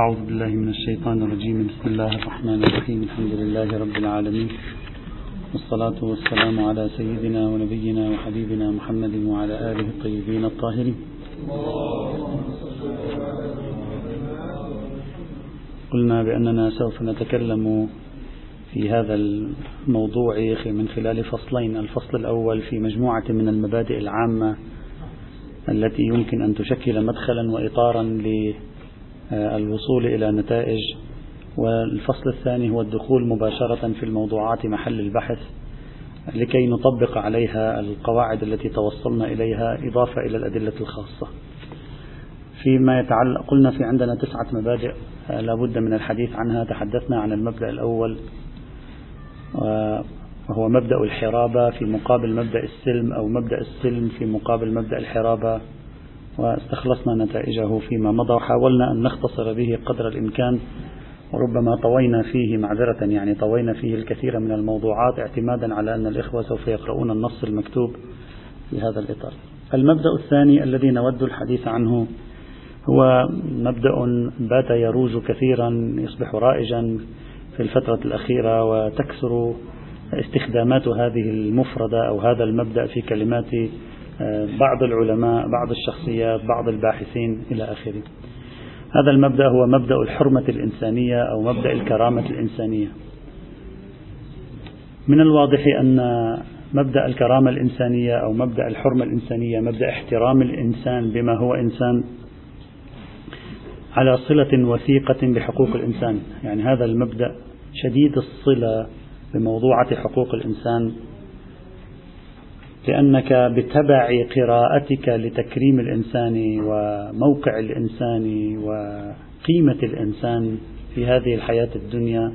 أعوذ بالله من الشيطان الرجيم. بسم الله الرحمن الرحيم. الحمد لله رب العالمين. والصلاة والسلام على سيدنا ونبينا وحبيبنا محمد وعلى آله الطيبين الطاهرين. قلنا بأننا سوف نتكلم في هذا الموضوع من خلال فصلين. الفصل الأول في مجموعة من المبادئ العامة التي يمكن أن تشكل مدخلا وإطارا للوصول إلى نتائج والفصل الثاني هو الدخول مباشرة في الموضوعات محل البحث لكي نطبق عليها القواعد التي توصلنا إليها إضافة إلى الأدلة الخاصة. فيما يتعلق قلنا في عندنا تسعة مبادئ لا بد من الحديث عنها. تحدثنا عن المبدأ الأول وهو مبدأ الحرابة في مقابل مبدأ السلم أو مبدأ السلم في مقابل مبدأ الحرابة. واستخلصنا نتائجه فيما مضى. وحاولنا أن نختصر به قدر الإمكان وربما طوينا فيه معذرة يعني طوينا فيه الكثير من الموضوعات اعتمادا على أن الإخوة سوف يقرؤون النص المكتوب في هذا الإطار. البدأ الثاني الذي نود الحديث عنه هو مبدأ بات يروج كثيرا يصبح رائجا في الفترة الأخيرة وتكثر استخدامات هذه المفردة أو هذا المبدأ في كلمات بعض العلماء بعض الشخصيات بعض الباحثين إلى آخره. هذا المبدأ هو مبدأ الحرمة الإنسانية أو مبدأ الكرامة الإنسانية. من الواضح أن مبدأ الكرامة الإنسانية أو مبدأ الحرمة الإنسانية مبدأ احترام الإنسان بما هو إنسان على صلة وثيقة بحقوق الإنسان. يعني هذا المبدأ شديد الصلة بموضوعة حقوق الإنسان لأنك بتبع قراءتك لتكريم الإنسان وموقع الإنسان وقيمة الإنسان في هذه الحياة الدنيا.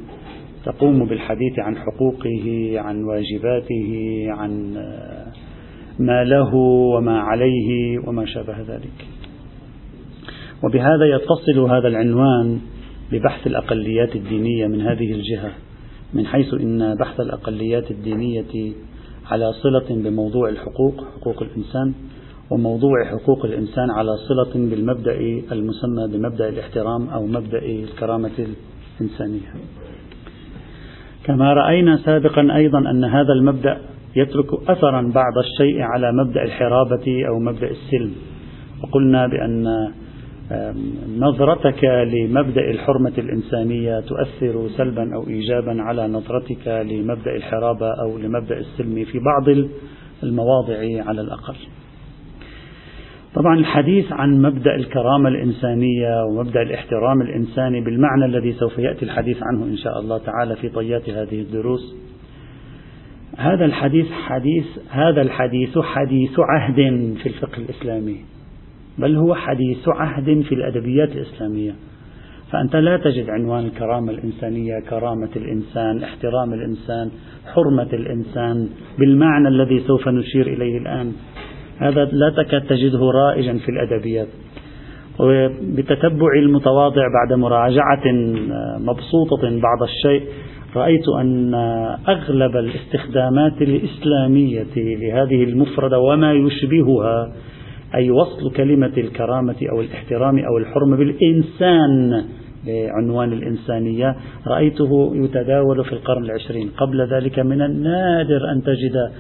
تقوم بالحديث عن حقوقه عن واجباته عن ما له وما عليه وما شابه ذلك. وبهذا يتصل هذا العنوان ببحث الأقليات الدينية من هذه الجهة من حيث إن بحث الأقليات الدينية على صلة بموضوع الحقوق حقوق الإنسان وموضوع حقوق الإنسان على صلة بالمبدأ المسمى بمبدأ الاحترام أو مبدأ الكرامة الإنسانية. كما رأينا سابقا أيضا أن هذا المبدأ يترك أثرا بعض الشيء على مبدأ الحرابة أو مبدأ السلم. وقلنا بأن نظرتك لمبدأ الحرمة الإنسانية تؤثر سلبا أو إيجابا على نظرتك لمبدأ الحرابة أو لمبدأ السلم في بعض المواضع على الأقل. طبعا الحديث عن مبدأ الكرامة الإنسانية ومبدأ الاحترام الإنساني بالمعنى الذي سوف يأتي الحديث عنه إن شاء الله تعالى في طيات هذه الدروس هذا الحديث حديث هذا الحديث حديث عهد في الفقه الإسلامي بل هو حديث عهد في الأدبيات الإسلامية. فأنت لا تجد عنوان الكرامة الإنسانية كرامة الإنسان احترام الإنسان حرمة الإنسان بالمعنى الذي سوف نشير إليه الآن. هذا لا تكاد تجده رائجا في الأدبيات. وبتتبع المتواضع بعد مراجعة مبسوطة بعض الشيء رأيت أن أغلب الاستخدامات الإسلامية لهذه المفردة وما يشبهها أي وصل كلمة الكرامة أو الاحترام أو الحرمة بالإنسان بعنوان الإنسانية رأيته يتداول في القرن العشرين. قبل ذلك من النادر أن تجد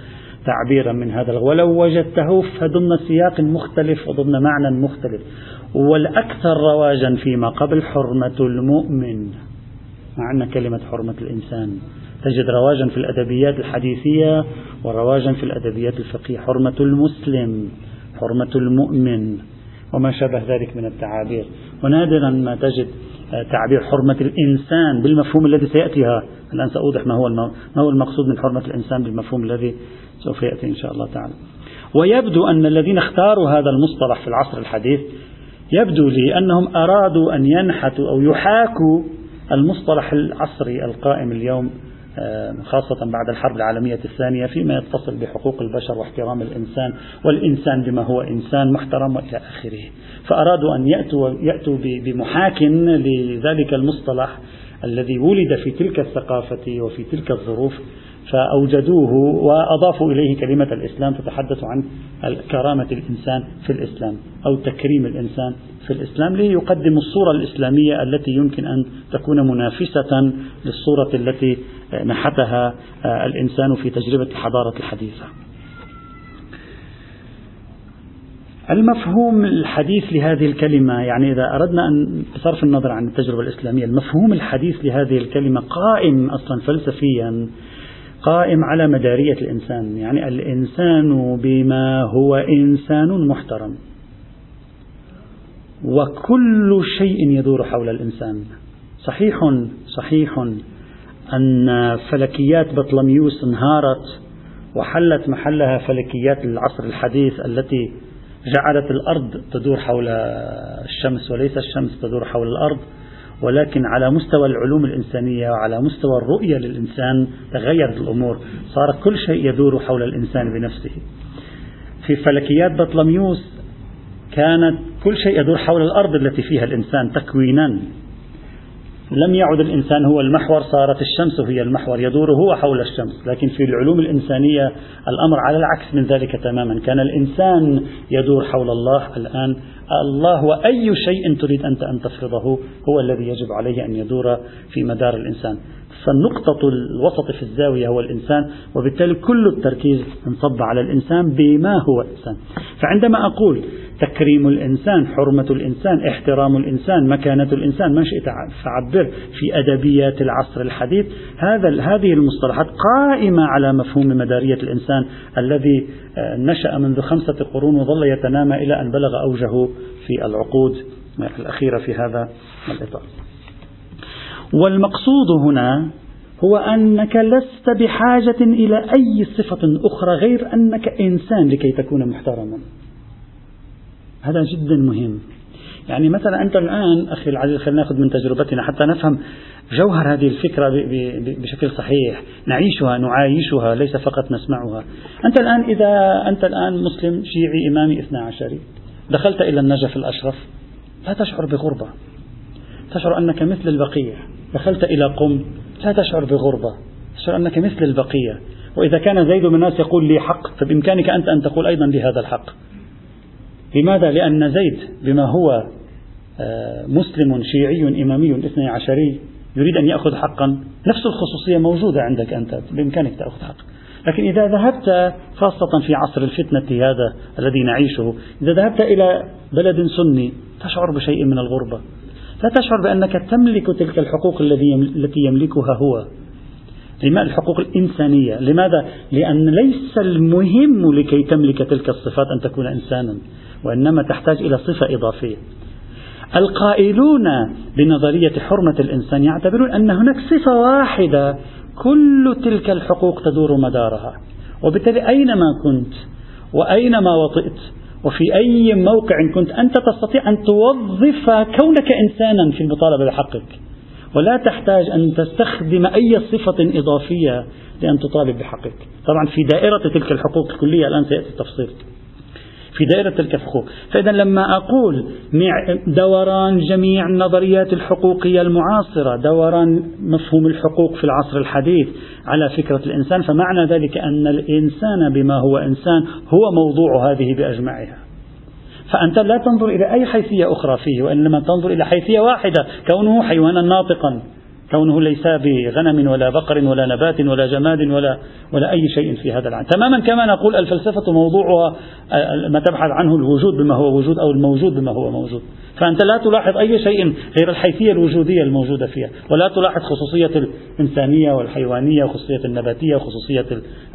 تعبيرا من هذا ولو وجدته فضمن سياق مختلف وضمن معنى مختلف. والأكثر رواجا فيما قبل حرمة المؤمن. معنى كلمة حرمة الإنسان. تجد رواجا في الأدبيات الحديثية ورواجا في الأدبيات الفقهية. حرمة المسلم. حرمة المؤمن وما شابه ذلك من التعابير. ونادرا ما تجد تعبير حرمة الإنسان بالمفهوم الذي سيأتيها. الآن سأوضح ما هو ما هو المقصود من حرمة الإنسان بالمفهوم الذي سوف يأتي إن شاء الله تعالى. ويبدو أن الذين اختاروا هذا المصطلح في العصر الحديث يبدو لي أنهم أرادوا أن ينحتوا أو يحاكوا المصطلح العصري القائم اليوم خاصة بعد الحرب العالمية الثانية فيما يتصل بحقوق البشر واحترام الإنسان والإنسان بما هو إنسان محترم وإلى آخره. فأرادوا أن يأتوا, يأتوا بمحاك لذلك المصطلح الذي ولد في تلك الثقافة وفي تلك الظروف فأوجدوه وأضافوا إليه كلمة الإسلام تتحدث عن كرامة الإنسان في الإسلام أو تكريم الإنسان في الإسلام ليقدم الصورة الإسلامية التي يمكن أن تكون منافسة للصورة التي نحتها الإنسان في تجربة الحضارة الحديثة. المفهوم الحديث لهذه الكلمة يعني إذا أردنا أن بصرف النظر عن التجربة الإسلامية المفهوم الحديث لهذه الكلمة قائم أصلا فلسفيا قائم على مدارية الإنسان. يعني الإنسان بما هو إنسان محترم. وكل شيء يدور حول الإنسان. صحيح صحيح. أن فلكيات بطلميوس انهارت وحلت محلها فلكيات العصر الحديث التي جعلت الأرض تدور حول الشمس وليس الشمس تدور حول الأرض ولكن على مستوى العلوم الإنسانية وعلى مستوى الرؤية للإنسان تغيرت الأمور صار كل شيء يدور حول الإنسان بنفسه. في فلكيات بطلميوس كانت كل شيء يدور حول الأرض التي فيها الإنسان تكوينا. لم يعد الإنسان هو المحور صارت الشمس هي المحور يدور هو حول الشمس. لكن في العلوم الإنسانية الأمر على العكس من ذلك تماما. كان الإنسان يدور حول الله الآن. الله وأي شيء تريد أنت أن تفرضه هو الذي يجب عليه أن يدور في مدار الإنسان. فالنقطة الوسط في الزاوية هو الإنسان وبالتالي كل التركيز انصب على الإنسان بما هو إنسان فعندما أقول تكريم الإنسان حرمة الإنسان احترام الإنسان مكانة الإنسان ما شئت فعبر في أدبيات العصر الحديث هذا هذه المصطلحات قائمة على مفهوم مدارية الإنسان الذي آه، نشأ منذ خمسة قرون وظل يتنامى إلى أن بلغ أوجه في العقود الأخيرة في هذا الإطار. والمقصود هنا هو أنك لست بحاجة إلى أي صفة أخرى غير أنك إنسان لكي تكون محترما. هذا جدا مهم. يعني مثلا أنت الآن أخي العزيز خلينا نأخذ من تجربتنا حتى نفهم جوهر هذه الفكرة بشكل صحيح. نعيشها نعايشها ليس فقط نسمعها. أنت الآن إذا أنت الآن مسلم شيعي إمامي اثنا عشري دخلت إلى النجف الأشرف لا تشعر بغربة. تشعر أنك مثل البقية دخلت إلى قم لا تشعر بغربة تشعر أنك مثل البقية. وإذا كان زيد من الناس يقول لي حق فبإمكانك أنت أن تقول أيضا لهذا الحق. لماذا؟ لأن زيد بما هو آه، مسلم شيعي إمامي اثني عشري يريد أن يأخذ حقا. نفس الخصوصية موجودة عندك أنت بإمكانك تأخذ حق. لكن إذا ذهبت خاصة في عصر الفتنة هذا الذي نعيشه إذا ذهبت إلى بلد سني تشعر بشيء من الغربة. لا تشعر بأنك تملك تلك الحقوق التي يملكها هو. الحقوق الإنسانية. لماذا؟ لأن ليس المهم لكي تملك تلك الصفات أن تكون إنسانا وإنما تحتاج إلى صفة إضافية. القائلون بنظرية حرمة الإنسان يعتبرون أن هناك صفة واحدة كل تلك الحقوق تدور مدارها. وبالتالي أينما كنت وأينما وطئت وفي أي موقع كنت أنت تستطيع أن توظف كونك إنسانا في المطالبة بحقك. ولا تحتاج أن تستخدم أي صفة إضافية لأن تطالب بحقك. طبعا في دائرة تلك الحقوق الكلية الآن سيأتي التفصيل. في دائرة تلك الحقوق فإذا لما أقول دوران جميع النظريات الحقوقية المعاصرة دوران مفهوم الحقوق في العصر الحديث على فكرة الإنسان فمعنى ذلك أن الإنسان بما هو إنسان هو موضوع هذه بأجمعها. فأنت لا تنظر إلى أي حيثية أخرى فيه وإنما تنظر إلى حيثية واحدة كونه حيوانا ناطقا. كونه ليس بغنم ولا بقر ولا نبات ولا جماد ولا ولا أي شيء في هذا العالم. تماما كما نقول الفلسفة موضوعها ما تبحث عنه الوجود بما هو وجود أو الموجود بما هو موجود. فأنت لا تلاحظ أي شيء غير الحيثية الوجودية الموجودة فيها ولا تلاحظ خصوصية الإنسانية والحيوانية وخصوصية النباتية وخصوصية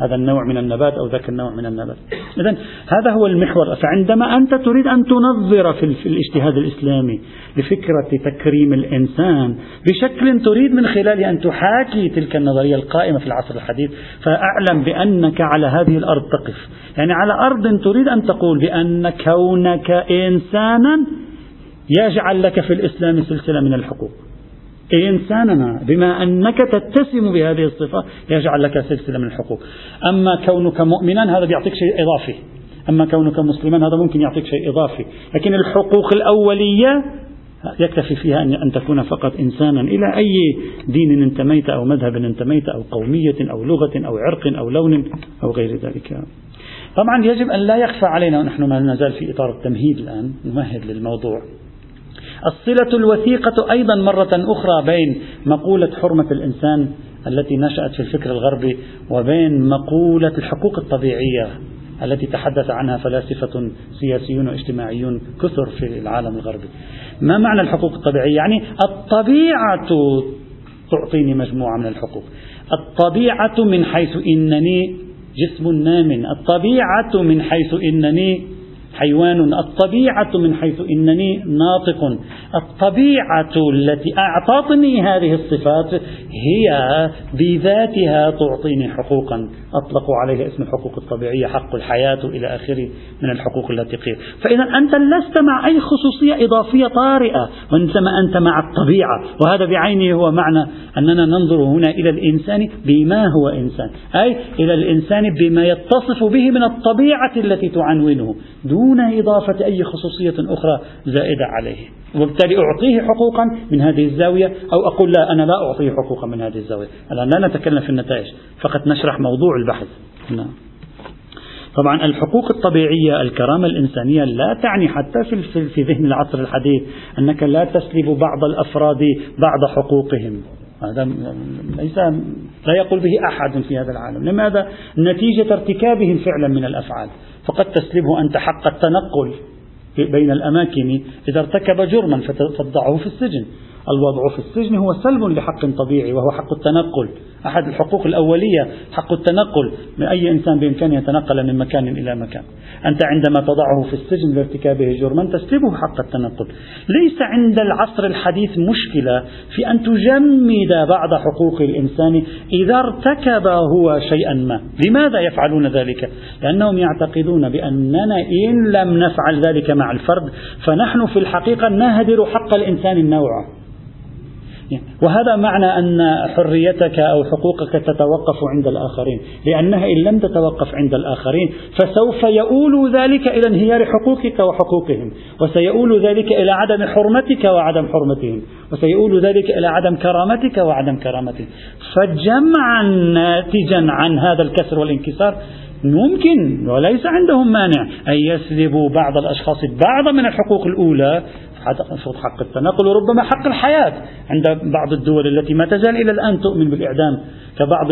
هذا النوع من النبات أو ذاك النوع من النبات. إذا هذا هو المحور. فعندما أنت تريد أن تنظر في, الاجتهاد الإسلامي لفكرة تكريم الإنسان بشكل تريد من خلاله أن تحاكي تلك النظرية القائمة في العصر الحديث فأعلم بأنك على هذه الأرض تقف. يعني على أرض تريد أن تقول بأن كونك إنسانا يجعل لك في الإسلام سلسلة من الحقوق. إنساننا بما أنك تتسم بهذه الصفة يجعل لك سلسلة من الحقوق. أما كونك مؤمنا هذا بيعطيك شيء إضافي. أما كونك مسلما هذا ممكن يعطيك شيء إضافي. لكن الحقوق الأولية يكتفي فيها أن تكون فقط إنسانا. إلى أي دين انتميت أو مذهب انتميت أو قومية أو لغة أو عرق أو لون أو غير ذلك. طبعا يجب أن لا يخفى علينا ونحن ما نزال في إطار التمهيد الآن نمهد للموضوع. الصلة الوثيقة أيضا مرة أخرى بين مقولة حرمة الإنسان التي نشأت في الفكر الغربي وبين مقولة الحقوق الطبيعية التي تحدث عنها فلاسفة سياسيون واجتماعيون كثر في العالم الغربي. ما معنى الحقوق الطبيعية؟ يعني الطبيعة تعطيني مجموعة من الحقوق. الطبيعة من حيث إنني جسم نام الطبيعة من حيث إنني حيوان الطبيعة من حيث إنني ناطق. الطبيعة التي أعطتني هذه الصفات هي بذاتها تعطيني حقوقا. أطلقوا عليها اسم الحقوق الطبيعية حق الحياة إلى آخره من الحقوق التي قيل. فإذا أنت لست مع أي خصوصية إضافية طارئة وإنما أنت مع الطبيعة. وهذا بعينه هو معنى أننا ننظر هنا إلى الإنسان بما هو إنسان. أي إلى الإنسان بما يتصف به من الطبيعة التي تعنونه. دون إضافة أي خصوصية أخرى زائدة عليه. وبالتالي أعطيه حقوقا من هذه الزاوية أو أقول لا أنا لا أعطيه حقوقا من هذه الزاوية. الآن لا نتكلم في النتائج فقط نشرح موضوع البحث. نعم. طبعا الحقوق الطبيعية الكرامة الإنسانية لا تعني حتى في, في ذهن العصر الحديث أنك لا تسلب بعض الأفراد بعض حقوقهم. هذا ليس لا يقول به أحد في هذا العالم. لماذا؟ نتيجة ارتكابهم فعلا من الأفعال. فقد تسلبه أنت حق التنقل بين الأماكن إذا ارتكب جرما فتضعه في السجن. الوضع في السجن هو سلب لحق طبيعي وهو حق التنقل. أحد الحقوق الأولية حق التنقل. من أي إنسان بإمكانه يتنقل من مكان إلى مكان. أنت عندما تضعه في السجن لارتكابه جرما تسلبه حق التنقل. ليس عند العصر الحديث مشكلة في أن تجمد بعض حقوق الإنسان إذا ارتكب هو شيئا ما. لماذا يفعلون ذلك؟ لأنهم يعتقدون بأننا إن لم نفعل ذلك مع الفرد فنحن في الحقيقة نهدر حق الإنسان النوع. وهذا معنى أن حريتك أو حقوقك تتوقف عند الآخرين. لأنها إن لم تتوقف عند الآخرين فسوف يؤول ذلك إلى انهيار حقوقك وحقوقهم وسيؤول ذلك إلى عدم حرمتك وعدم حرمتهم وسيؤول ذلك إلى عدم كرامتك وعدم كرامتهم. فجمعا ناتجا عن هذا الكسر والانكسار ممكن وليس عندهم مانع أن يسلبوا بعض الأشخاص بعض من الحقوق الأولى حق التنقل وربما حق الحياة عند بعض الدول التي ما تزال إلى الآن تؤمن بالإعدام كبعض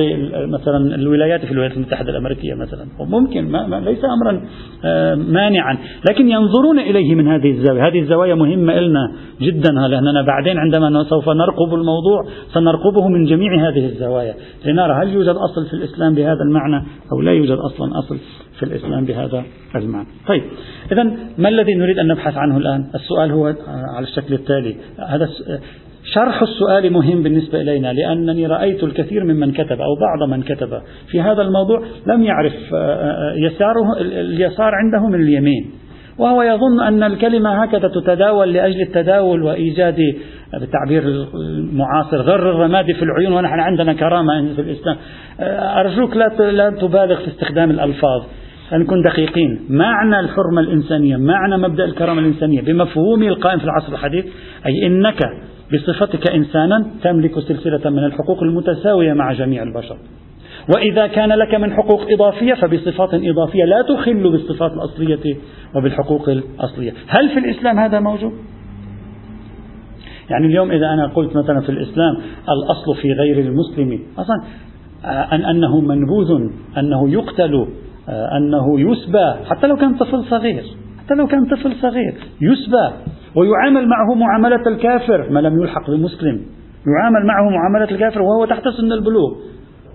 مثلا الولايات في الولايات المتحدة الأمريكية مثلا. وممكن ما ما ليس أمرا آه، مانعا. لكن ينظرون إليه من هذه الزاوية. هذه الزوايا مهمة لنا جدا. لأننا بعدين عندما سوف نرقب الموضوع سنرقبه من جميع هذه الزوايا؟ لنرى هل يوجد أصل في الإسلام بهذا المعنى أو لا يوجد أصلا أصل. في الإسلام بهذا المعنى طيب إذا ما الذي نريد أن نبحث عنه الآن؟ السؤال هو على الشكل التالي. هذا شرح السؤال مهم بالنسبة إلينا لأنني رأيت الكثير ممن كتب أو بعض من كتب في هذا الموضوع لم يعرف يساره اليسار عنده من اليمين. وهو يظن أن الكلمة هكذا تتداول لأجل التداول وإيجاد بالتعبير المعاصر غر الرماد في العيون ونحن عندنا كرامة في الإسلام. أرجوك لا تبالغ في استخدام الألفاظ. نكون دقيقين. معنى الحرمة الإنسانية معنى مبدأ الكرامة الإنسانية بمفهومه القائم في العصر الحديث أي إنك بصفتك إنسانا تملك سلسلة من الحقوق المتساوية مع جميع البشر. وإذا كان لك من حقوق إضافية فبصفات إضافية لا تخل بالصفات الأصلية وبالحقوق الأصلية. هل في الإسلام هذا موجود؟ يعني اليوم إذا أنا قلت مثلا في الإسلام الأصل في غير المسلم أصلا أن أنه منبوذ أنه يقتل أنه يسبى حتى لو كان طفل صغير حتى لو كان طفل صغير يسبى ويعامل معه معاملة الكافر ما لم يلحق بمسلم يعامل معه معاملة الكافر وهو تحت سن البلوغ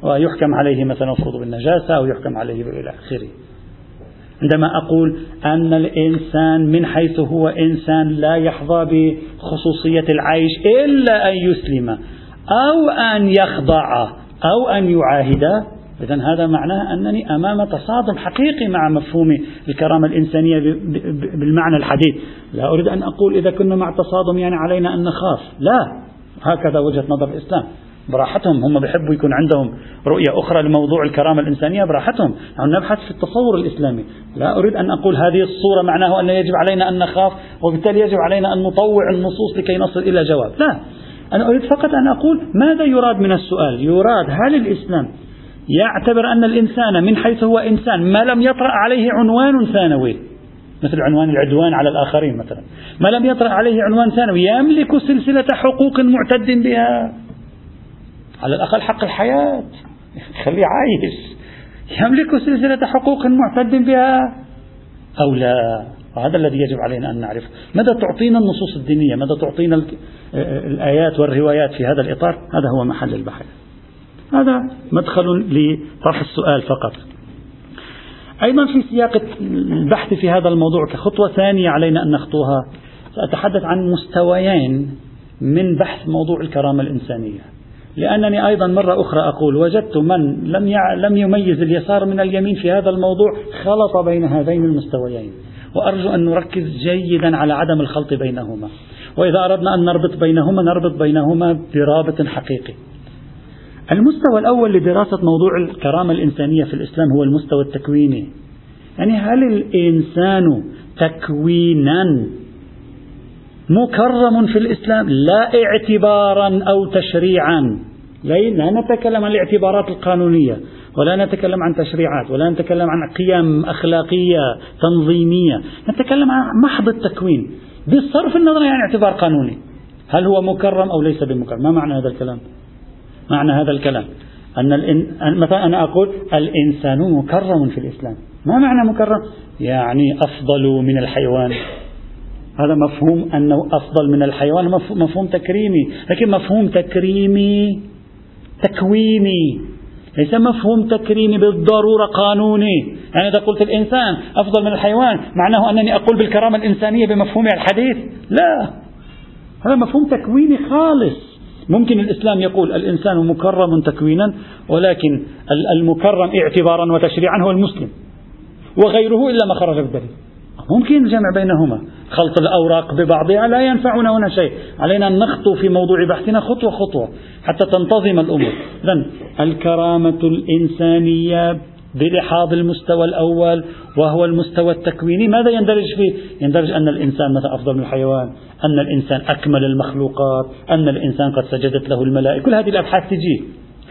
ويحكم عليه مثلا مفروض بالنجاسة أو يحكم عليه إلى آخره. عندما أقول أن الإنسان من حيث هو إنسان لا يحظى بخصوصية العيش إلا أن يسلم أو أن يخضع أو أن يعاهد إذا هذا معناه أنني أمام تصادم حقيقي مع مفهوم الكرامة الإنسانية بالمعنى الحديث. لا أريد أن أقول إذا كنا مع تصادم يعني علينا أن نخاف. لا. هكذا وجهة نظر الإسلام. براحتهم. هم بيحبوا يكون عندهم رؤية أخرى لموضوع الكرامة الإنسانية. براحتهم. نحن نبحث في التصور الإسلامي. لا أريد أن أقول هذه الصورة معناه أن يجب علينا أن نخاف وبالتالي يجب علينا أن نطوع النصوص لكي نصل إلى جواب. لا. أنا أريد فقط أن أقول ماذا يراد من السؤال؟ يراد هل الإسلام يعتبر أن الإنسان من حيث هو إنسان ما لم يطرأ عليه عنوان ثانوي. مثل عنوان العدوان على الآخرين مثلا. ما لم يطرأ عليه عنوان ثانوي يملك سلسلة حقوق معتد بها. على الأقل حق الحياة. خليه عايش يملك سلسلة حقوق معتد بها. أو لا. وهذا الذي يجب علينا أن نعرفه. ماذا تعطينا النصوص الدينية؟ ماذا تعطينا الآيات والروايات في هذا الإطار؟ هذا هو محل البحث. هذا مدخل لطرح السؤال فقط. أيضا في سياق البحث في هذا الموضوع كخطوة ثانية علينا أن نخطوها سأتحدث عن مستويين من بحث موضوع الكرامة الإنسانية. لأنني أيضا مرة أخرى أقول وجدت من لم لم يميز اليسار من اليمين في هذا الموضوع خلط بين هذين المستويين. وأرجو أن نركز جيدا على عدم الخلط بينهما. وإذا أردنا أن نربط بينهما نربط بينهما برابط حقيقي. المستوى الأول لدراسة موضوع الكرامة الإنسانية في الإسلام هو المستوى التكويني. يعني هل الإنسان تكوينا مكرم في الإسلام؟ لا اعتبارا أو تشريعا. لا نتكلم عن الاعتبارات القانونية ولا نتكلم عن تشريعات ولا نتكلم عن قيم أخلاقية تنظيمية. نتكلم عن محض التكوين. بصرف النظر عن اعتبار قانوني. هل هو مكرم أو ليس بمكرم؟ ما معنى هذا الكلام؟ معنى هذا الكلام؟ أن الإن... مثلا أنا أقول الإنسان مكرم في الإسلام. ما معنى مكرم؟ يعني أفضل من الحيوان. هذا مفهوم أنه أفضل من الحيوان مفهوم تكريمي. لكن مفهوم تكريمي تكويني ليس مفهوم تكريمي بالضرورة قانوني. يعني إذا قلت الإنسان أفضل من الحيوان معناه أنني أقول بالكرامة الإنسانية بمفهوم الحديث؟ لا. هذا مفهوم تكويني خالص. ممكن الإسلام يقول الإنسان مكرم تكوينا ولكن المكرم اعتبارا وتشريعا هو المسلم وغيره إلا ما خرج بالدليل. ممكن الجمع بينهما. خلط الأوراق ببعضها لا ينفعنا هنا شيء. علينا أن نخطو في موضوع بحثنا خطوة خطوة حتى تنتظم الأمور. إذن الكرامة الإنسانية بلحاظ المستوى الأول وهو المستوى التكويني. ماذا يندرج فيه؟ يندرج أن الإنسان مثلا أفضل من الحيوان أن الإنسان أكمل المخلوقات أن الإنسان قد سجدت له الملائكة. كل هذه الأبحاث تجي.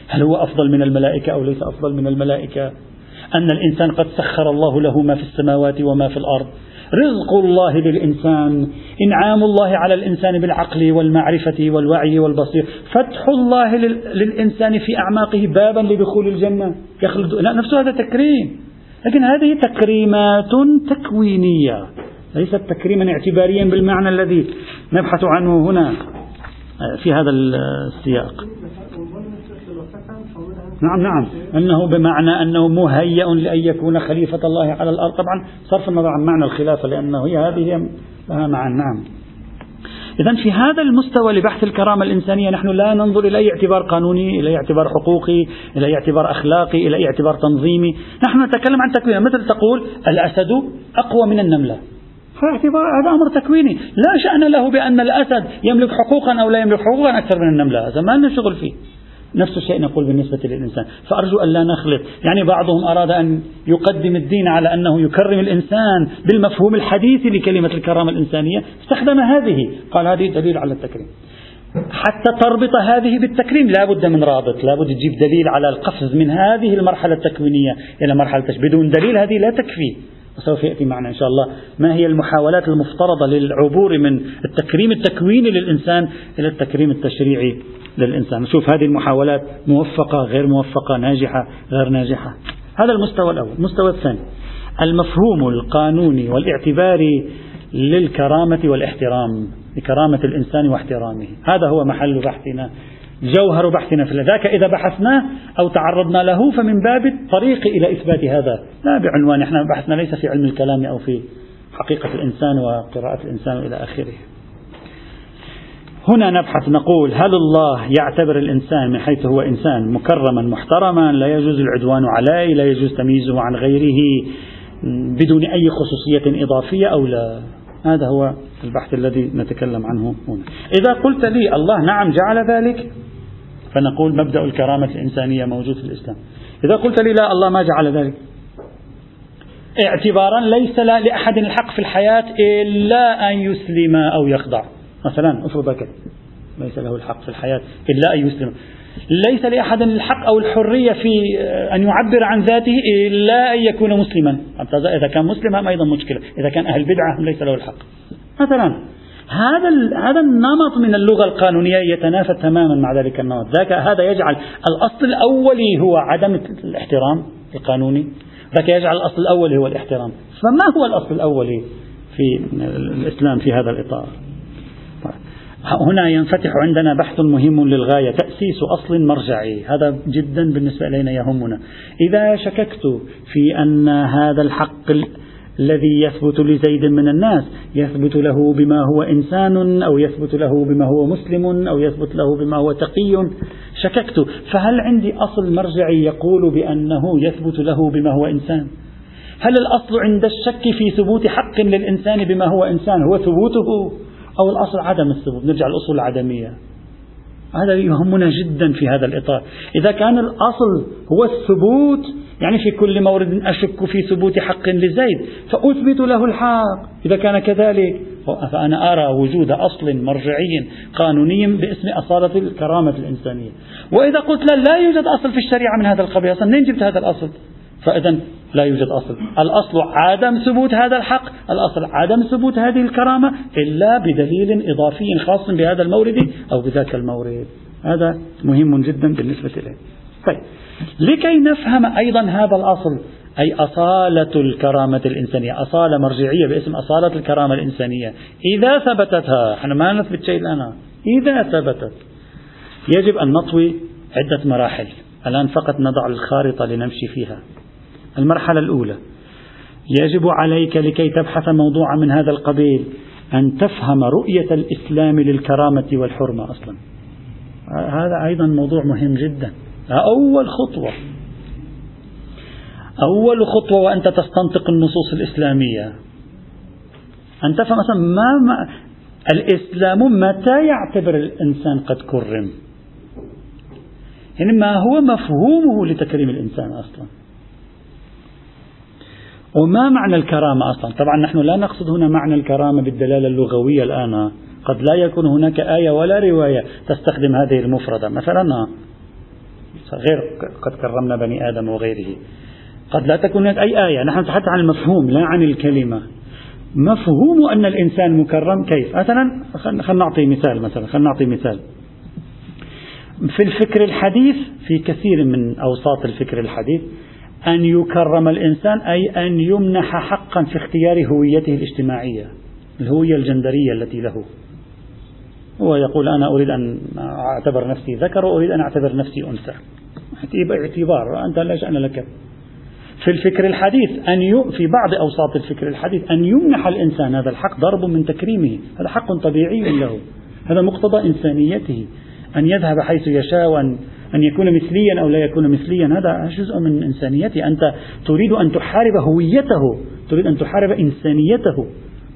هل هو أفضل من الملائكة أو ليس أفضل من الملائكة؟ أن الإنسان قد سخر الله له ما في السماوات وما في الأرض. رزق الله للإنسان إنعام الله على الإنسان بالعقل والمعرفة والوعي والبصير. فتح الله للإنسان في أعماقه بابا لدخول الجنة. يخلد نفسه هذا تكريم. لكن هذه تكريمات تكوينية. ليست تكريما اعتباريا بالمعنى الذي نبحث عنه هنا في هذا السياق. نعم نعم. أنه بمعنى أنه مهيأ لأن يكون خليفة الله على الأرض. طبعا صرف النظر عن معنى الخلافة لأنه هي هذه لها معنى نعم. إذا في هذا المستوى لبحث الكرامة الإنسانية نحن لا ننظر إلى أي اعتبار قانوني، إلى أي اعتبار حقوقي، إلى أي اعتبار أخلاقي، إلى أي اعتبار تنظيمي، نحن نتكلم عن تكوين مثل تقول الأسد أقوى من النملة، اعتبار هذا أمر تكويني. لا شأن له بأن الأسد يملك حقوقا أو لا يملك حقوقا أكثر من النملة. هذا ما لنا شغل فيه. نفس الشيء نقول بالنسبة للإنسان. فأرجو أن لا نخلط. يعني بعضهم أراد أن يقدم الدين على أنه يكرم الإنسان بالمفهوم الحديث لكلمة الكرامة الإنسانية. استخدم هذه. قال هذه دليل على التكريم. حتى تربط هذه بالتكريم. لا بد من رابط. لا بد تجيب دليل على القفز من هذه المرحلة التكوينية إلى مرحلة بدون دليل هذه لا تكفي. وسوف يأتي معنا إن شاء الله ما هي المحاولات المفترضة للعبور من التكريم التكويني للإنسان إلى التكريم التشريعي. للإنسان. نشوف هذه المحاولات موفقة غير موفقة ناجحة غير ناجحة. هذا المستوى الأول. المستوى الثاني المفهوم القانوني والاعتباري للكرامة والاحترام لكرامة الإنسان واحترامه. هذا هو محل بحثنا جوهر بحثنا في ذاك. إذا بحثناه أو تعرضنا له فمن باب الطريق إلى إثبات هذا. لا بعنوان إحنا بحثنا ليس في علم الكلام أو في حقيقة الإنسان وقراءة الإنسان إلى آخره. هنا نبحث نقول هل الله يعتبر الإنسان من حيث هو إنسان مكرما محترما؟ لا يجوز العدوان عليه لا يجوز تمييزه عن غيره بدون أي خصوصية إضافية أو لا. هذا هو البحث الذي نتكلم عنه هنا. إذا قلت لي الله نعم جعل ذلك فنقول مبدأ الكرامة الإنسانية موجود في الإسلام. إذا قلت لي لا الله ما جعل ذلك. اعتبارا ليس لأحد الحق في الحياة إلا أن يسلم أو يخضع. مثلا أفرض كذا ليس له الحق في الحياة إلا أن يسلم. ليس لأحد الحق أو الحرية في أن يعبر عن ذاته إلا أن يكون مسلما. إذا كان مسلما أيضا مشكلة. إذا كان أهل بدعة ليس له الحق. مثلا هذا هذا النمط من اللغة القانونية يتنافى تماما مع ذلك النمط. ذاك هذا يجعل الأصل الأولي هو عدم الاحترام القانوني. ذاك يجعل الأصل الأولي هو الاحترام. فما هو الأصل الأولي في الإسلام في هذا الإطار؟ هنا ينفتح عندنا بحث مهم للغاية تأسيس أصل مرجعي. هذا جدا بالنسبة إلينا يهمنا. إذا شككت في أن هذا الحق الذي يثبت لزيد من الناس يثبت له بما هو إنسان أو يثبت له بما هو مسلم أو يثبت له بما هو تقي شككت. فهل عندي أصل مرجعي يقول بأنه يثبت له بما هو إنسان؟ هل الأصل عند الشك في ثبوت حق للإنسان بما هو إنسان هو ثبوته؟ أو الأصل عدم الثبوت. نرجع الأصول العدمية. هذا يهمنا جدا في هذا الإطار. إذا كان الأصل هو الثبوت يعني في كل مورد أشك في ثبوت حق لزيد فأثبت له الحق. إذا كان كذلك فأنا أرى وجود أصل مرجعي قانوني باسم أصالة الكرامة الإنسانية. وإذا قلت لا, لا يوجد أصل في الشريعة من هذا القبيل. أصلا منين جبت هذا الأصل؟ فإذا لا يوجد أصل. الأصل عدم ثبوت هذا الحق. الأصل عدم ثبوت هذه الكرامة إلا بدليل إضافي خاص بهذا المورد أو بذاك المورد. هذا مهم جدا بالنسبة إليه. طيب. لكي نفهم أيضا هذا الأصل أي أصالة الكرامة الإنسانية أصالة مرجعية باسم أصالة الكرامة الإنسانية. إذا ثبتتها إحنا ما نثبت شيء الآن. إذا ثبتت يجب أن نطوي عدة مراحل. الآن فقط نضع الخارطة لنمشي فيها. المرحلة الأولى. يجب عليك لكي تبحث موضوعا من هذا القبيل أن تفهم رؤية الإسلام للكرامة والحرمة أصلا. هذا أيضا موضوع مهم جدا. أول خطوة أول خطوة وأنت تستنطق النصوص الإسلامية أن تفهم مثلا ما, ما الإسلام متى يعتبر الإنسان قد كرم؟ يعني ما هو مفهومه لتكريم الإنسان أصلا؟ وما معنى الكرامة أصلا؟ طبعا نحن لا نقصد هنا معنى الكرامة بالدلالة اللغوية الآن. قد لا يكون هناك آية ولا رواية تستخدم هذه المفردة. مثلا غير قد كرمنا بني آدم وغيره. قد لا تكون هناك أي آية. نحن نتحدث عن المفهوم لا عن الكلمة. مفهوم أن الإنسان مكرم كيف؟ مثلا خلينا نعطي مثال مثلا خلينا نعطي مثال. في الفكر الحديث في كثير من أوساط الفكر الحديث أن يكرم الإنسان أي أن يمنح حقا في اختيار هويته الاجتماعية الهوية الجندرية التي له. هو يقول أنا أريد أن أعتبر نفسي ذكر وأريد أن أعتبر نفسي أنثى. اعتبار أنت لا شأن لك. في الفكر الحديث أن في بعض أوساط الفكر الحديث أن يمنح الإنسان هذا الحق ضرب من تكريمه. هذا حق طبيعي له. هذا مقتضى إنسانيته. أن يذهب حيث يشاء وأن أن يكون مثليا أو لا يكون مثليا. هذا جزء من إنسانيته. أنت تريد أن تحارب هويته. تريد أن تحارب إنسانيته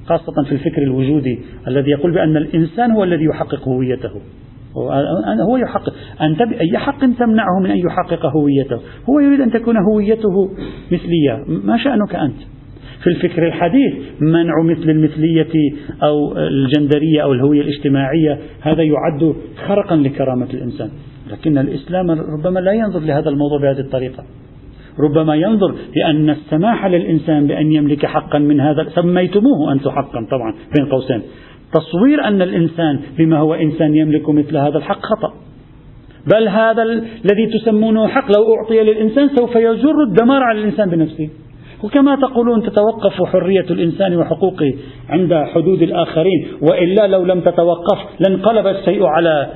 خاصة في الفكر الوجودي الذي يقول بأن الإنسان هو الذي يحقق هويته. هو يحقق. أنت بأي حق تمنعه من أن يحقق هويته. هو يريد أن تكون هويته مثلية. ما شأنك أنت؟ في الفكر الحديث منع مثل المثلية أو الجندرية أو الهوية الاجتماعية. هذا يعد خرقا لكرامة الإنسان. لكن الإسلام ربما لا ينظر لهذا الموضوع بهذه الطريقة. ربما ينظر بأن السماح للإنسان بأن يملك حقا من هذا سميتموه أنتم حقا طبعا بين قوسين. تصوير أن الإنسان بما هو إنسان يملك مثل هذا الحق خطأ. بل هذا الذي تسمونه حق لو أعطي للإنسان سوف يجر الدمار على الإنسان بنفسه. وكما تقولون تتوقف حرية الإنسان وحقوقه عند حدود الآخرين وإلا لو لم تتوقف لانقلب الشيء على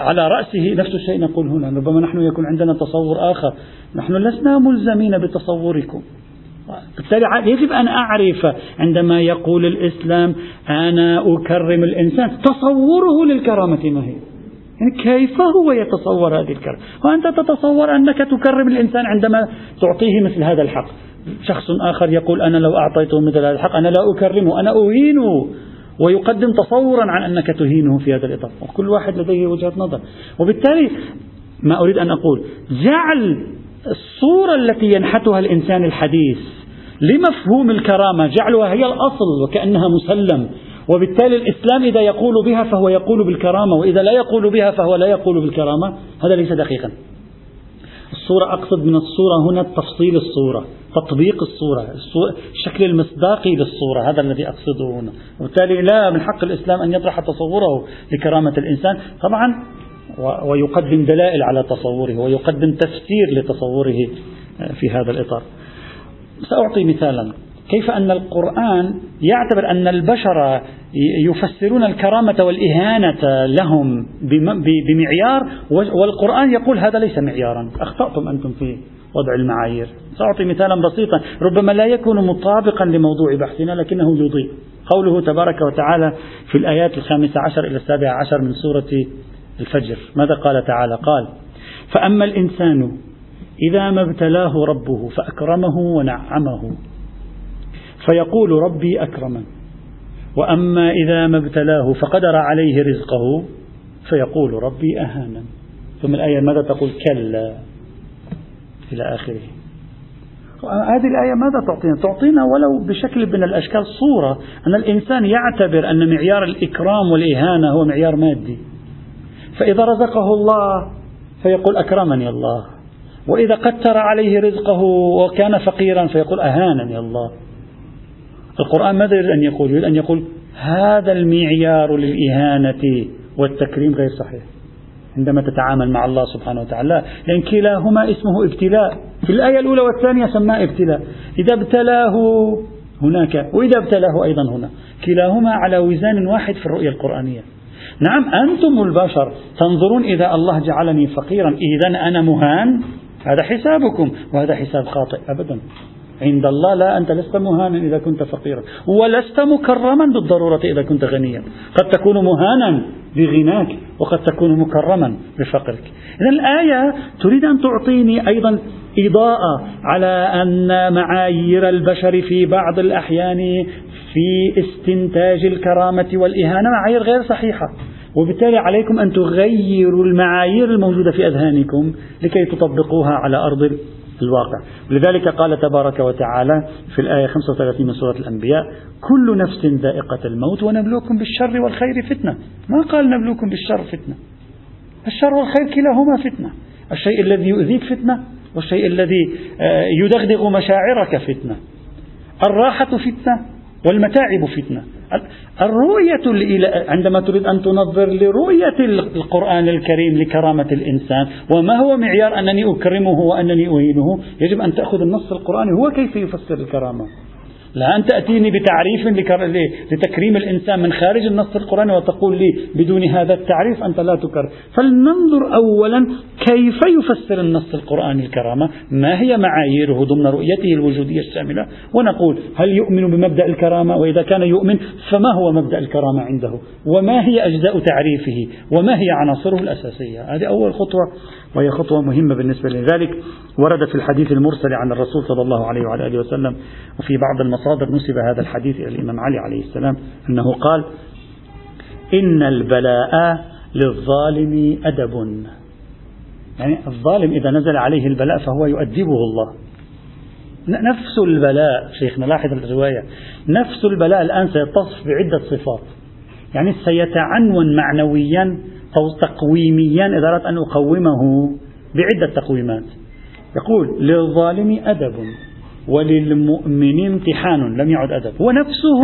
على رأسه نفس الشيء نقول هنا ربما نحن يكون عندنا تصور آخر. نحن لسنا ملزمين بتصوركم. بالتالي يجب أن أعرف عندما يقول الإسلام أنا أكرم الإنسان. تصوره للكرامة ما هي؟ يعني كيف هو يتصور هذه الكرامة؟ وأنت تتصور أنك تكرم الإنسان عندما تعطيه مثل هذا الحق. شخص آخر يقول أنا لو أعطيته مثل هذا الحق أنا لا أكرمه أنا أهينه. ويقدم تصورا عن أنك تهينه في هذا الإطار. وكل واحد لديه وجهة نظر. وبالتالي ما أريد أن أقول جعل الصورة التي ينحتها الإنسان الحديث لمفهوم الكرامة جعلها هي الأصل وكأنها مسلم. وبالتالي الإسلام إذا يقول بها فهو يقول بالكرامة وإذا لا يقول بها فهو لا يقول بالكرامة. هذا ليس دقيقا. الصورة أقصد من الصورة هنا تفصيل الصورة. تطبيق الصورة الشكل المصداقي للصورة هذا الذي أقصده هنا. وبالتالي لا من حق الإسلام أن يطرح تصوره لكرامة الإنسان. طبعا ويقدم دلائل على تصوره ويقدم تفسير لتصوره في هذا الإطار. سأعطي مثالا. كيف أن القرآن يعتبر أن البشر يفسرون الكرامة والإهانة لهم بمعيار والقرآن يقول هذا ليس معيارا. أخطأتم أنتم في وضع المعايير. سأعطي مثالا بسيطا. ربما لا يكون مطابقا لموضوع بحثنا لكنه يضيء. قوله تبارك وتعالى في الآيات الخامسة عشر إلى السابعة عشر من سورة الفجر. ماذا قال تعالى؟ قال فأما الإنسان إذا ما ابتلاه ربه فأكرمه ونعمه فيقول ربي أكرمن وأما إذا ما ابتلاه فقدر عليه رزقه فيقول ربي أهانا. ثم الآية ماذا تقول؟ كلا. إلى آخره هذه الآية ماذا تعطينا؟ تعطينا ولو بشكل من الأشكال صورة أن الإنسان يعتبر أن معيار الإكرام والإهانة هو معيار مادي فإذا رزقه الله فيقول أكرمني الله وإذا قتر عليه رزقه وكان فقيرا فيقول أهانني الله القرآن ماذا يريد أن يقول؟ يريد أن يقول هذا المعيار للإهانة والتكريم غير صحيح عندما تتعامل مع الله سبحانه وتعالى لأن كلاهما اسمه ابتلاء. في الآية الأولى والثانية سماه ابتلاء. إذا ابتلاه هناك وإذا ابتلاه أيضا هنا. كلاهما على وزان واحد في الرؤية القرآنية. نعم أنتم البشر تنظرون إذا الله جعلني فقيرا. إذا أنا مهان. هذا حسابكم وهذا حساب خاطئ. أبدا. عند الله لا أنت لست مهانا إذا كنت فقيرا. ولست مكرما بالضرورة إذا كنت غنيا. قد تكون مهانا بغناك وقد تكون مكرما بفقرك. إذا الآية تريد أن تعطيني أيضا إضاءة على أن معايير البشر في بعض الأحيان في استنتاج الكرامة والإهانة معايير غير صحيحة. وبالتالي عليكم أن تغيروا المعايير الموجودة في أذهانكم لكي تطبقوها على أرض الواقع. لذلك قال تبارك وتعالى في الآية 35 من سورة الأنبياء كل نفس ذائقة الموت ونبلوكم بالشر والخير فتنة. ما قال نبلوكم بالشر فتنة. الشر والخير كلاهما فتنة. الشيء الذي يؤذيك فتنة والشيء الذي آه، يدغدغ مشاعرك فتنة. الراحة فتنة والمتاعب فتنة. الرؤية عندما تريد أن تنظر لرؤية القرآن الكريم لكرامة الإنسان وما هو معيار أنني أكرمه وأنني أهينه؟ يجب أن تأخذ النص القرآني هو كيف يفسر الكرامة؟ لا أن تأتيني بتعريف لتكريم الإنسان من خارج النص القرآني وتقول لي بدون هذا التعريف أنت لا تكرم فلننظر أولا كيف يفسر النص القرآني الكرامة؟ ما هي معاييره ضمن رؤيته الوجودية الشاملة؟ ونقول هل يؤمن بمبدأ الكرامة؟ وإذا كان يؤمن فما هو مبدأ الكرامة عنده؟ وما هي أجزاء تعريفه؟ وما هي عناصره الأساسية؟ هذه أول خطوة وهي خطوة مهمة بالنسبة لذلك. ورد في الحديث المرسل عن الرسول صلى الله عليه وعلى آله وسلم وفي بعض المصادر نسب هذا الحديث إلى الإمام علي عليه السلام أنه قال إن البلاء للظالم أدب. يعني الظالم إذا نزل عليه البلاء فهو يؤدبه الله. نفس البلاء شيخنا لاحظ الرواية نفس البلاء الآن سيتصف بعدة صفات. يعني سيتعنون معنويا تقويميا إذا أردت أن أقومه بعدة تقويمات. يقول للظالم أدب. وللمؤمن امتحان لم يعد أدب. هو نفسه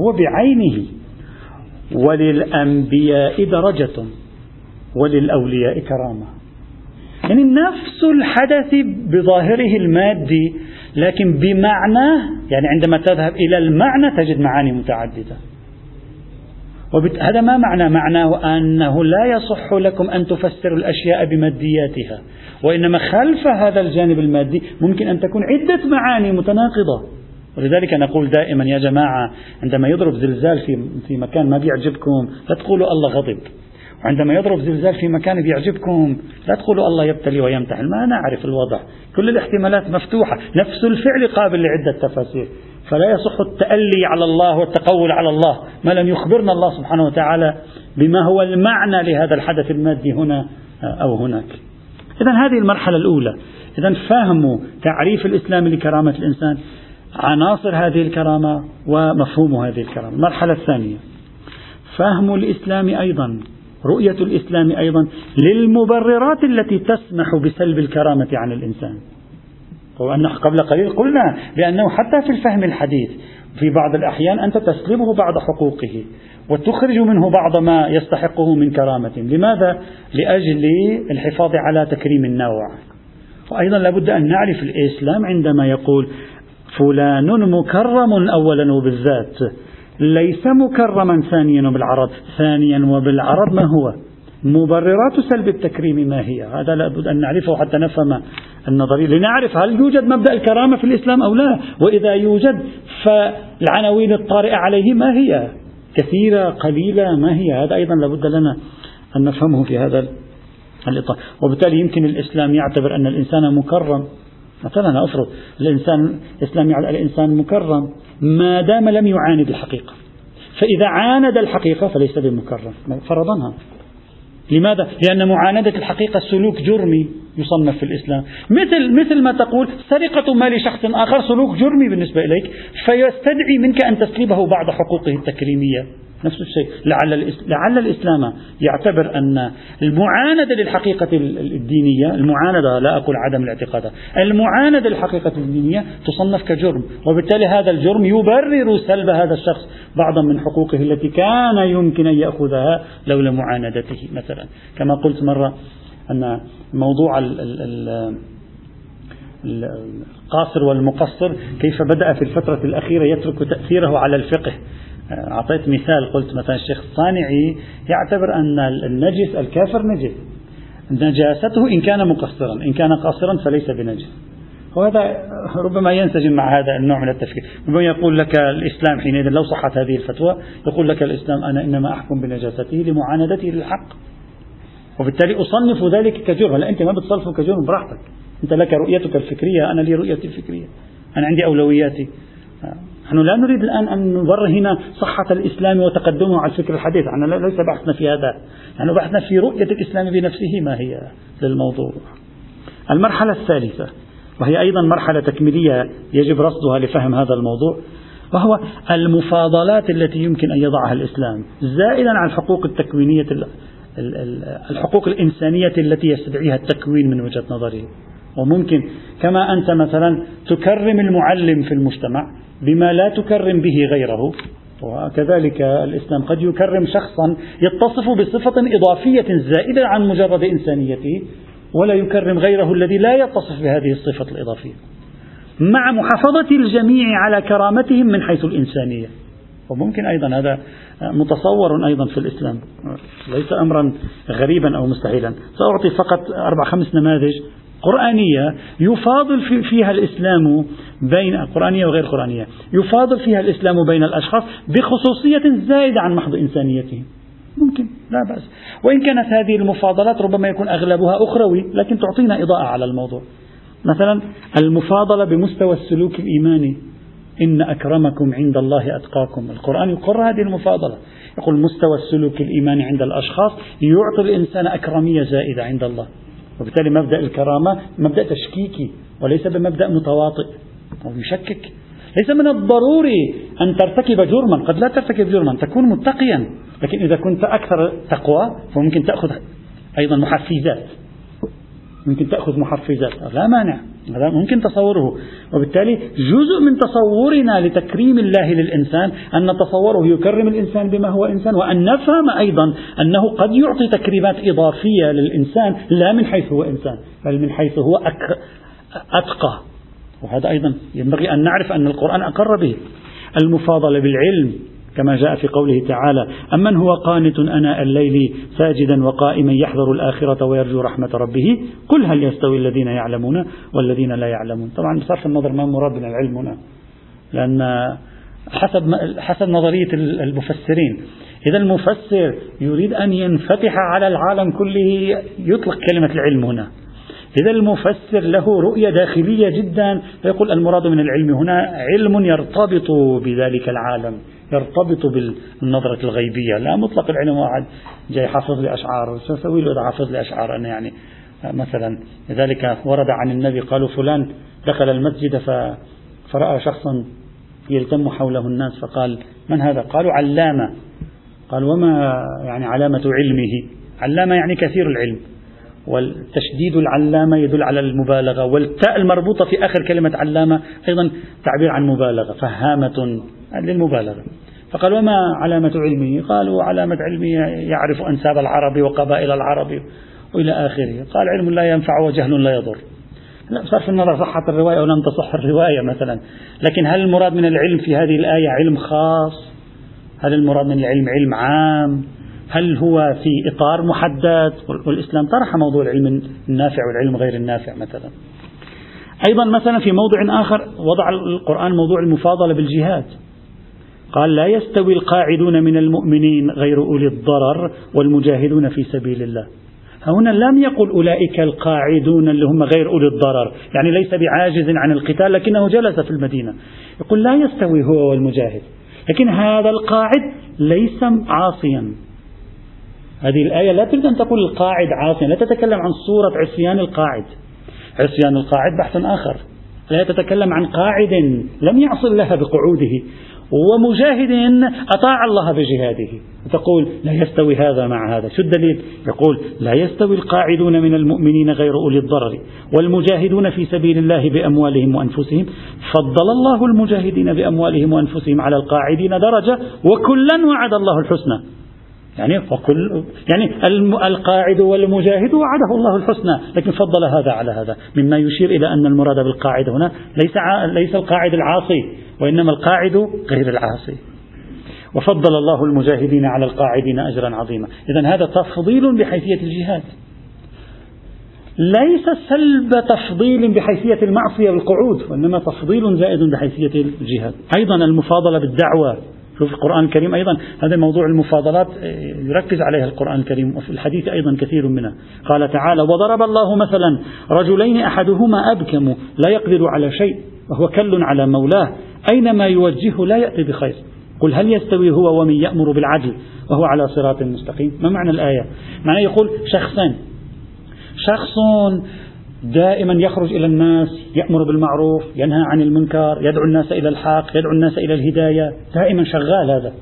هو بعينه. وللأنبياء درجة وللأولياء كرامة. يعني نفس الحدث بظاهره المادي لكن بمعنى يعني عندما تذهب إلى المعنى تجد معاني متعددة. هذا ما معنى؟ معناه أنه لا يصح لكم أن تفسروا الأشياء بمادياتها وإنما خلف هذا الجانب المادي ممكن أن تكون عدة معاني متناقضة. ولذلك نقول دائما يا جماعة عندما يضرب زلزال في في مكان ما بيعجبكم لا تقولوا الله غضب. وعندما يضرب زلزال في مكان بيعجبكم لا تقولوا الله يبتلي ويمتحن ما نعرف الوضع. كل الاحتمالات مفتوحة نفس الفعل قابل لعدة تفاسير. فلا يصح التألي على الله والتقول على الله ما لم يخبرنا الله سبحانه وتعالى بما هو المعنى لهذا الحدث المادي هنا أو هناك. إذا هذه المرحلة الأولى. إذا فهم تعريف الإسلام لكرامة الإنسان عناصر هذه الكرامة ومفهوم هذه الكرامة. المرحلة الثانية. فهم الإسلام أيضا. رؤية الإسلام أيضا للمبررات التي تسمح بسلب الكرامة عن الإنسان. وأن قبل قليل قلنا بأنه حتى في الفهم الحديث في بعض الأحيان أنت تسلبه بعض حقوقه وتخرج منه بعض ما يستحقه من كرامة. لماذا؟ لأجل الحفاظ على تكريم النوع. وأيضا لابد أن نعرف الإسلام عندما يقول فلان مكرم أولا وبالذات ليس مكرما ثانيا وبالعرض ثانيا وبالعرض ما هو؟ مبررات سلب التكريم ما هي؟ هذا لابد أن نعرفه حتى نفهم النظرية لنعرف هل يوجد مبدأ الكرامة في الإسلام أو لا وإذا يوجد فالعناوين الطارئة عليه ما هي؟ كثيرة قليلة ما هي؟ هذا أيضا لابد لنا أن نفهمه في هذا الإطار. وبالتالي يمكن الإسلام يعتبر أن الإنسان مكرم مثلا أفرض الإنسان الإسلام يعتبر الإنسان مكرم ما دام لم يعاند الحقيقة. فإذا عاند الحقيقة فليس بمكرم. فرضنها لماذا؟ لأن معاندة الحقيقة سلوك جرمي يصنف في الإسلام. مثل مثل ما تقول سرقة مال شخص آخر سلوك جرمي بالنسبة إليك فيستدعي منك أن تسلبه بعض حقوقه التكريمية. نفس الشيء. لعل, لعل الإسلام يعتبر أن المعاندة للحقيقة الدينية المعاندة لا أقول عدم الاعتقاد المعاندة للحقيقة الدينية تصنف كجرم وبالتالي هذا الجرم يبرر سلب هذا الشخص بعضا من حقوقه التي كان يمكن أن يأخذها لولا معاندته مثلا. كما قلت مرة أن موضوع القاصر والمقصر كيف بدأ في الفترة الأخيرة يترك تأثيره على الفقه. أعطيت مثال قلت مثلا الشيخ الصانعي يعتبر أن النجس الكافر نجس. نجاسته إن كان مقصرا إن كان قاصرا فليس بنجس. وهذا ربما ينسجم مع هذا النوع من التفكير. ربما يقول لك الإسلام حينئذ لو صحت هذه الفتوى يقول لك الإسلام أنا إنما أحكم بنجاسته لمعاندته للحق. وبالتالي أصنف ذلك كجرم. هلا أنت ما بتصنفه كجرم براحتك. أنت لك رؤيتك الفكرية أنا لي رؤيتي الفكرية. أنا عندي أولوياتي. نحن لا نريد الآن أن نبرهن صحة الإسلام وتقدمه على الفكر الحديث. نحن ليس بحثنا في هذا. نحن بحثنا في رؤية الإسلام بنفسه ما هي للموضوع؟ المرحلة الثالثة وهي أيضا مرحلة تكميلية يجب رصدها لفهم هذا الموضوع وهو المفاضلات التي يمكن أن يضعها الإسلام زائدا عن الحقوق التكوينية الحقوق الإنسانية التي يستدعيها التكوين من وجهة نظره وممكن كما أنت مثلا تكرم المعلم في المجتمع بما لا تكرم به غيره. وكذلك الإسلام قد يكرم شخصا يتصف بصفة إضافية زائدة عن مجرد إنسانيته ولا يكرم غيره الذي لا يتصف بهذه الصفة الإضافية. مع محافظة الجميع على كرامتهم من حيث الإنسانية. وممكن أيضا هذا متصور أيضا في الإسلام. ليس أمرا غريبا أو مستحيلا. سأعطي فقط أربع خمس نماذج. قرآنية يفاضل فيها الإسلام بين قرآنية وغير قرآنية. يفاضل فيها الإسلام بين الأشخاص بخصوصية زائدة عن محض إنسانيتهم ممكن لا بأس. وإن كانت هذه المفاضلات ربما يكون أغلبها أخروي لكن تعطينا إضاءة على الموضوع. مثلا المفاضلة بمستوى السلوك الإيماني. إن أكرمكم عند الله أتقاكم. القرآن يقر هذه المفاضلة. يقول مستوى السلوك الإيماني عند الأشخاص يعطي الإنسان أكرمية زائدة عند الله. وبالتالي مبدأ الكرامة مبدأ تشكيكي وليس بمبدأ متواطئ. أو يشكك. ليس من الضروري أن ترتكب جرما. قد لا ترتكب جرما تكون متقيا. لكن إذا كنت أكثر تقوى فممكن تأخذ أيضا محفزات. ممكن تأخذ محفزات. لا مانع. هذا ممكن تصوره. وبالتالي جزء من تصورنا لتكريم الله للإنسان أن نتصوره يكرم الإنسان بما هو إنسان وأن نفهم أيضا أنه قد يعطي تكريمات إضافية للإنسان لا من حيث هو إنسان بل من حيث هو أتقى. وهذا أيضا ينبغي أن نعرف أن القرآن أقر به. المفاضلة بالعلم. كما جاء في قوله تعالى أمن هو قانت أناء الليل ساجدا وقائما يحذر الآخرة ويرجو رحمة ربه قل هل يستوي الذين يعلمون والذين لا يعلمون. طبعا بصرف النظر ما مراد من العلم هنا لأن حسب حسب نظرية المفسرين إذا المفسر يريد أن ينفتح على العالم كله يطلق كلمة العلم هنا. إذا المفسر له رؤية داخلية جدا فيقول المراد من العلم هنا علم يرتبط بذلك العالم. يرتبط بالنظرة الغيبية. لا مطلق العلم واحد جاي حافظ لي أشعار. شو أسوي له إذا حافظ لي أشعار أنا يعني. مثلا لذلك ورد عن النبي قالوا فلان دخل المسجد فرأى شخصا يلتم حوله الناس فقال من هذا؟ قالوا علامة. قال وما يعني علامة علمه؟ علامة يعني كثير العلم. والتشديد العلامة يدل على المبالغة والتاء المربوطة في آخر كلمة علامة أيضا تعبير عن مبالغة. فهامة للمبالغة. فقال وما علامة علمه قالوا علامة علمه يعرف أنساب العرب وقبائل العرب وإلى آخره. قال علم لا ينفع وجهل لا يضر. لا صرف النظر صحت الرواية أو لم تصح الرواية مثلا. لكن هل المراد من العلم في هذه الآية علم خاص؟ هل المراد من العلم علم عام؟ هل هو في إطار محدد؟ والإسلام طرح موضوع العلم النافع والعلم غير النافع مثلا. أيضا مثلا في موضع آخر وضع القرآن موضوع المفاضلة بالجهاد. قال لا يستوي القاعدون من المؤمنين غير أولي الضرر والمجاهدون في سبيل الله. هنا لم يقل أولئك القاعدون اللي هم غير أولي الضرر يعني ليس بعاجز عن القتال لكنه جلس في المدينة. يقول لا يستوي هو والمجاهد لكن هذا القاعد ليس عاصيا. هذه الآية لا تريد أن تقول القاعد عاصيا لا تتكلم عن صورة عصيان القاعد. عصيان القاعد بحث آخر. لا تتكلم عن قاعد لم يعص الله بقعوده. ومجاهد أطاع الله بجهاده. تقول لا يستوي هذا مع هذا. شو الدليل؟ يقول لا يستوي القاعدون من المؤمنين غير أولي الضرر والمجاهدون في سبيل الله بأموالهم وأنفسهم. فضل الله المجاهدين بأموالهم وأنفسهم على القاعدين درجة وكلا وعد الله الحسنى. يعني وكل يعني القاعد والمجاهد وعده الله الحسنى، لكن فضل هذا على هذا، مما يشير إلى أن المراد بالقاعد هنا ليس ليس القاعد العاصي، وإنما القاعد غير العاصي. وفضل الله المجاهدين على القاعدين اجرا عظيما، اذا هذا تفضيل بحيثية الجهاد. ليس سلب تفضيل بحيثية المعصية والقعود، وإنما تفضيل زائد بحيثية الجهاد. أيضا المفاضلة بالدعوة شوف القرآن الكريم أيضا. هذا موضوع المفاضلات آه، يركز عليها القرآن الكريم وفي الحديث أيضا كثير منها. قال تعالى وضرب الله مثلا رجلين أحدهما أبكم لا يقدر على شيء وهو كل على مولاه أينما يوجهه لا يأتي بخير. قل هل يستوي هو ومن يأمر بالعدل وهو على صراط مستقيم؟ ما معنى الآية؟ معنى يقول شخصان شخص دائما يخرج إلى الناس يأمر بالمعروف ينهى عن المنكر يدعو الناس إلى الحق يدعو الناس إلى الهداية. دائما شغال هذا.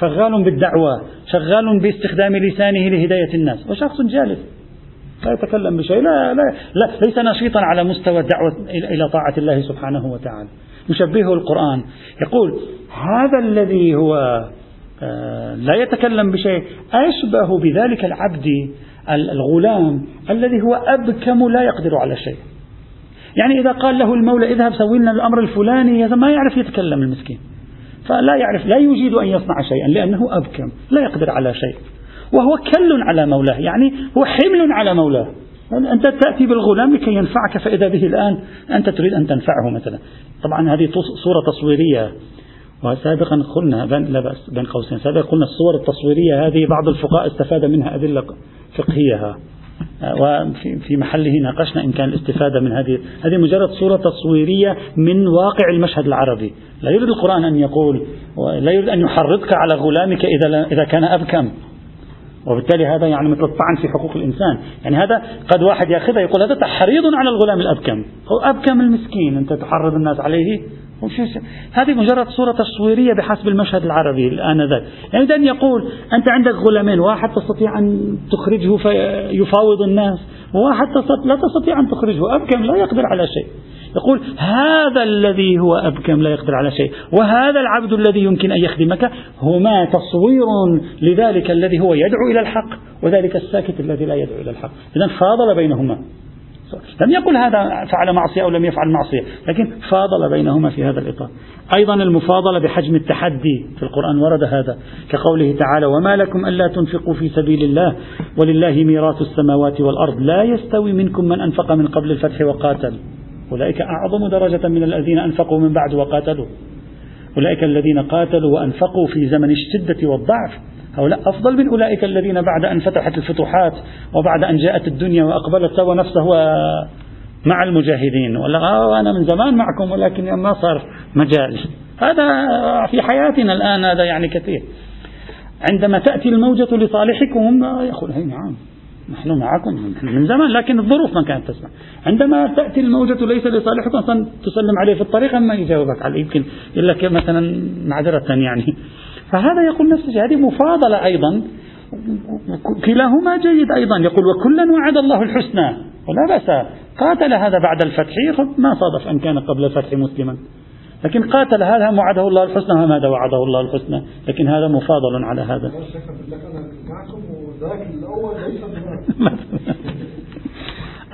شغال بالدعوة شغال باستخدام لسانه لهداية الناس. وشخص جالس لا يتكلم بشيء لا, لا, لا ليس نشيطا على مستوى الدعوة إلى طاعة الله سبحانه وتعالى. يشبهه القرآن. يقول هذا الذي هو آه، لا يتكلم بشيء أشبه بذلك العبد الغلام الذي هو أبكم لا يقدر على شيء. يعني إذا قال له المولى اذهب سوي لنا الأمر الفلاني ما يعرف يتكلم المسكين. فلا يعرف لا يجيد أن يصنع شيئا لأنه أبكم لا يقدر على شيء. وهو كل على مولاه يعني هو حمل على مولاه. أنت تأتي بالغلام لكي ينفعك فإذا به الآن أنت تريد أن تنفعه مثلا. طبعا هذه صورة تصويرية. وسابقا قلنا لا بأس بين قوسين. سابقا قلنا الصور التصويرية هذه بعض الفقهاء استفاد منها أدلة فقهية. وفي في محله ناقشنا إن كان الاستفادة من هذه هذه مجرد صورة تصويرية من واقع المشهد العربي. لا يريد القرآن أن يقول لا يريد أن يحرضك على غلامك إذا إذا كان أبكم. وبالتالي هذا يعني مثل الطعن في حقوق الإنسان. يعني هذا قد واحد يأخذها يقول هذا تحريض على الغلام الأبكم. هو أبكم المسكين. أنت تحرض الناس عليه؟ هذه مجرد صورة تصويرية بحسب المشهد العربي الآنذاك يعني إذا يقول أنت عندك غلامين واحد تستطيع أن تخرجه فيفاوض الناس وواحد لا تستطيع أن تخرجه أبكم لا يقدر على شيء. يقول هذا الذي هو أبكم لا يقدر على شيء وهذا العبد الذي يمكن أن يخدمك. هما تصوير لذلك الذي هو يدعو إلى الحق وذلك الساكت الذي لا يدعو إلى الحق. إذا فاضل بينهما. لم يقل هذا فعل معصية أو لم يفعل معصية لكن فاضل بينهما في هذا الإطار. أيضا المفاضلة بحجم التحدي في القرآن ورد هذا كقوله تعالى وما لكم ألا تنفقوا في سبيل الله ولله ميراث السماوات والأرض لا يستوي منكم من أنفق من قبل الفتح وقاتل. أولئك أعظم درجة من الذين أنفقوا من بعد وقاتلوا. أولئك الذين قاتلوا وأنفقوا في زمن الشدة والضعف هؤلاء أفضل من أولئك الذين بعد أن فتحت الفتوحات وبعد أن جاءت الدنيا وأقبلت سوى نفسه مع المجاهدين. ولا آه أنا من زمان معكم ولكن ما صار مجال. هذا في حياتنا الآن هذا يعني كثير. عندما تأتي الموجة لصالحكم يقول هي نعم نحن معكم من زمان لكن الظروف ما كانت تسمح. عندما تأتي الموجة ليس لصالحكم أصلا تسلم عليه في الطريق أما يجاوبك عليه يمكن لك مثلا معذرة يعني. فهذا يقول نفس الشيء هذه مفاضلة أيضا كلاهما جيد أيضا. يقول وكلا وعد الله الحسنى. ولا بأس قاتل هذا بعد الفتح ما صادف أن كان قبل الفتح مسلما. لكن قاتل هذا وعده الله الحسنى وماذا وعده الله الحسنى؟ لكن هذا مفاضل على هذا.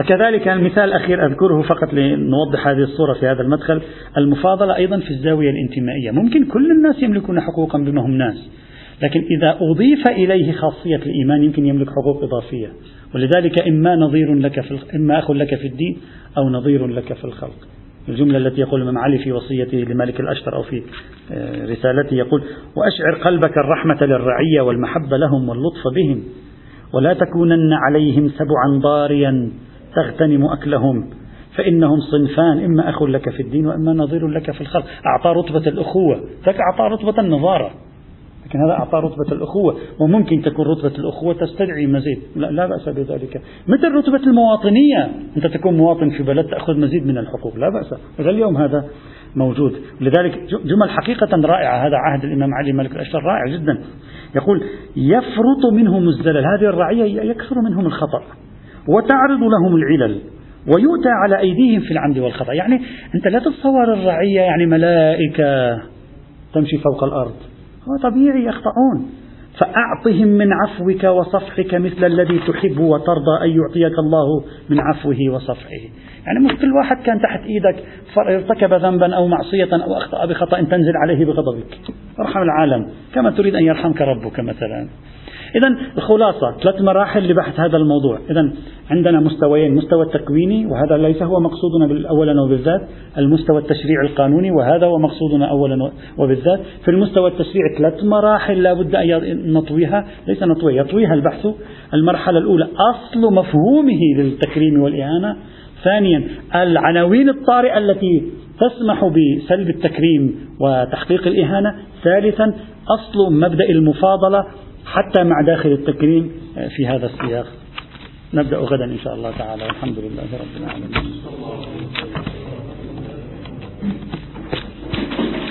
كذلك المثال الأخير أذكره فقط لنوضح هذه الصورة في هذا المدخل المفاضلة أيضا في الزاوية الانتمائية. ممكن كل الناس يملكون حقوقا بما هم ناس لكن إذا أضيف إليه خاصية الإيمان يمكن يملك حقوق إضافية. ولذلك إما نظير لك في إما أخ لك في الدين أو نظير لك في الخلق. الجملة التي يقول الإمام علي في وصيته لملك الأشتر أو في آه، رسالته يقول وأشعر قلبك الرحمة للرعية والمحبة لهم واللطف بهم ولا تكونن عليهم سبعا ضاريا تغتنم أكلهم فإنهم صنفان إما أخ لك في الدين وإما نظير لك في الخلق. أعطى رتبة الأخوة. ذاك أعطى رتبة النظارة. لكن هذا أعطى رتبة الأخوة. وممكن تكون رتبة الأخوة تستدعي مزيد. لا, لا بأس بذلك. مثل رتبة المواطنية. أنت تكون مواطن في بلد تأخذ مزيد من الحقوق. لا بأس. إلى اليوم هذا موجود. لذلك جمل حقيقة رائعة. هذا عهد الإمام علي ملك الأشتر رائع جدا. يقول يفرط منهم الزلل. هذه الرعية يكثر منهم الخطأ. وتعرض لهم العلل ويؤتى على أيديهم في العمد والخطأ يعني أنت لا تتصور الرعية يعني ملائكة تمشي فوق الأرض. هو طبيعي يخطئون. فأعطهم من عفوك وصفحك مثل الذي تحب وترضى أن يعطيك الله من عفوه وصفحه. يعني مش كل واحد كان تحت إيدك ارتكب ذنبا أو معصية أو أخطأ بخطأ تنزل عليه بغضبك. ارحم العالم. كما تريد أن يرحمك ربك مثلا. إذا الخلاصة ثلاث مراحل لبحث هذا الموضوع. إذا عندنا مستويين مستوى التكويني وهذا ليس هو مقصودنا أولا وبالذات. المستوى التشريع القانوني وهذا هو مقصودنا أولا وبالذات. في المستوى التشريعي ثلاث مراحل لا بد أن نطويها. ليس نطويها يطويها البحث. المرحلة الأولى أصل مفهومه للتكريم والإهانة ثانيا العناوين الطارئة التي تسمح بسلب التكريم وتحقيق الإهانة ثالثا أصل مبدأ المفاضلة. حتى مع داخل التكريم في هذا السياق. نبدأ غدا إن شاء الله تعالى والحمد لله رب العالمين.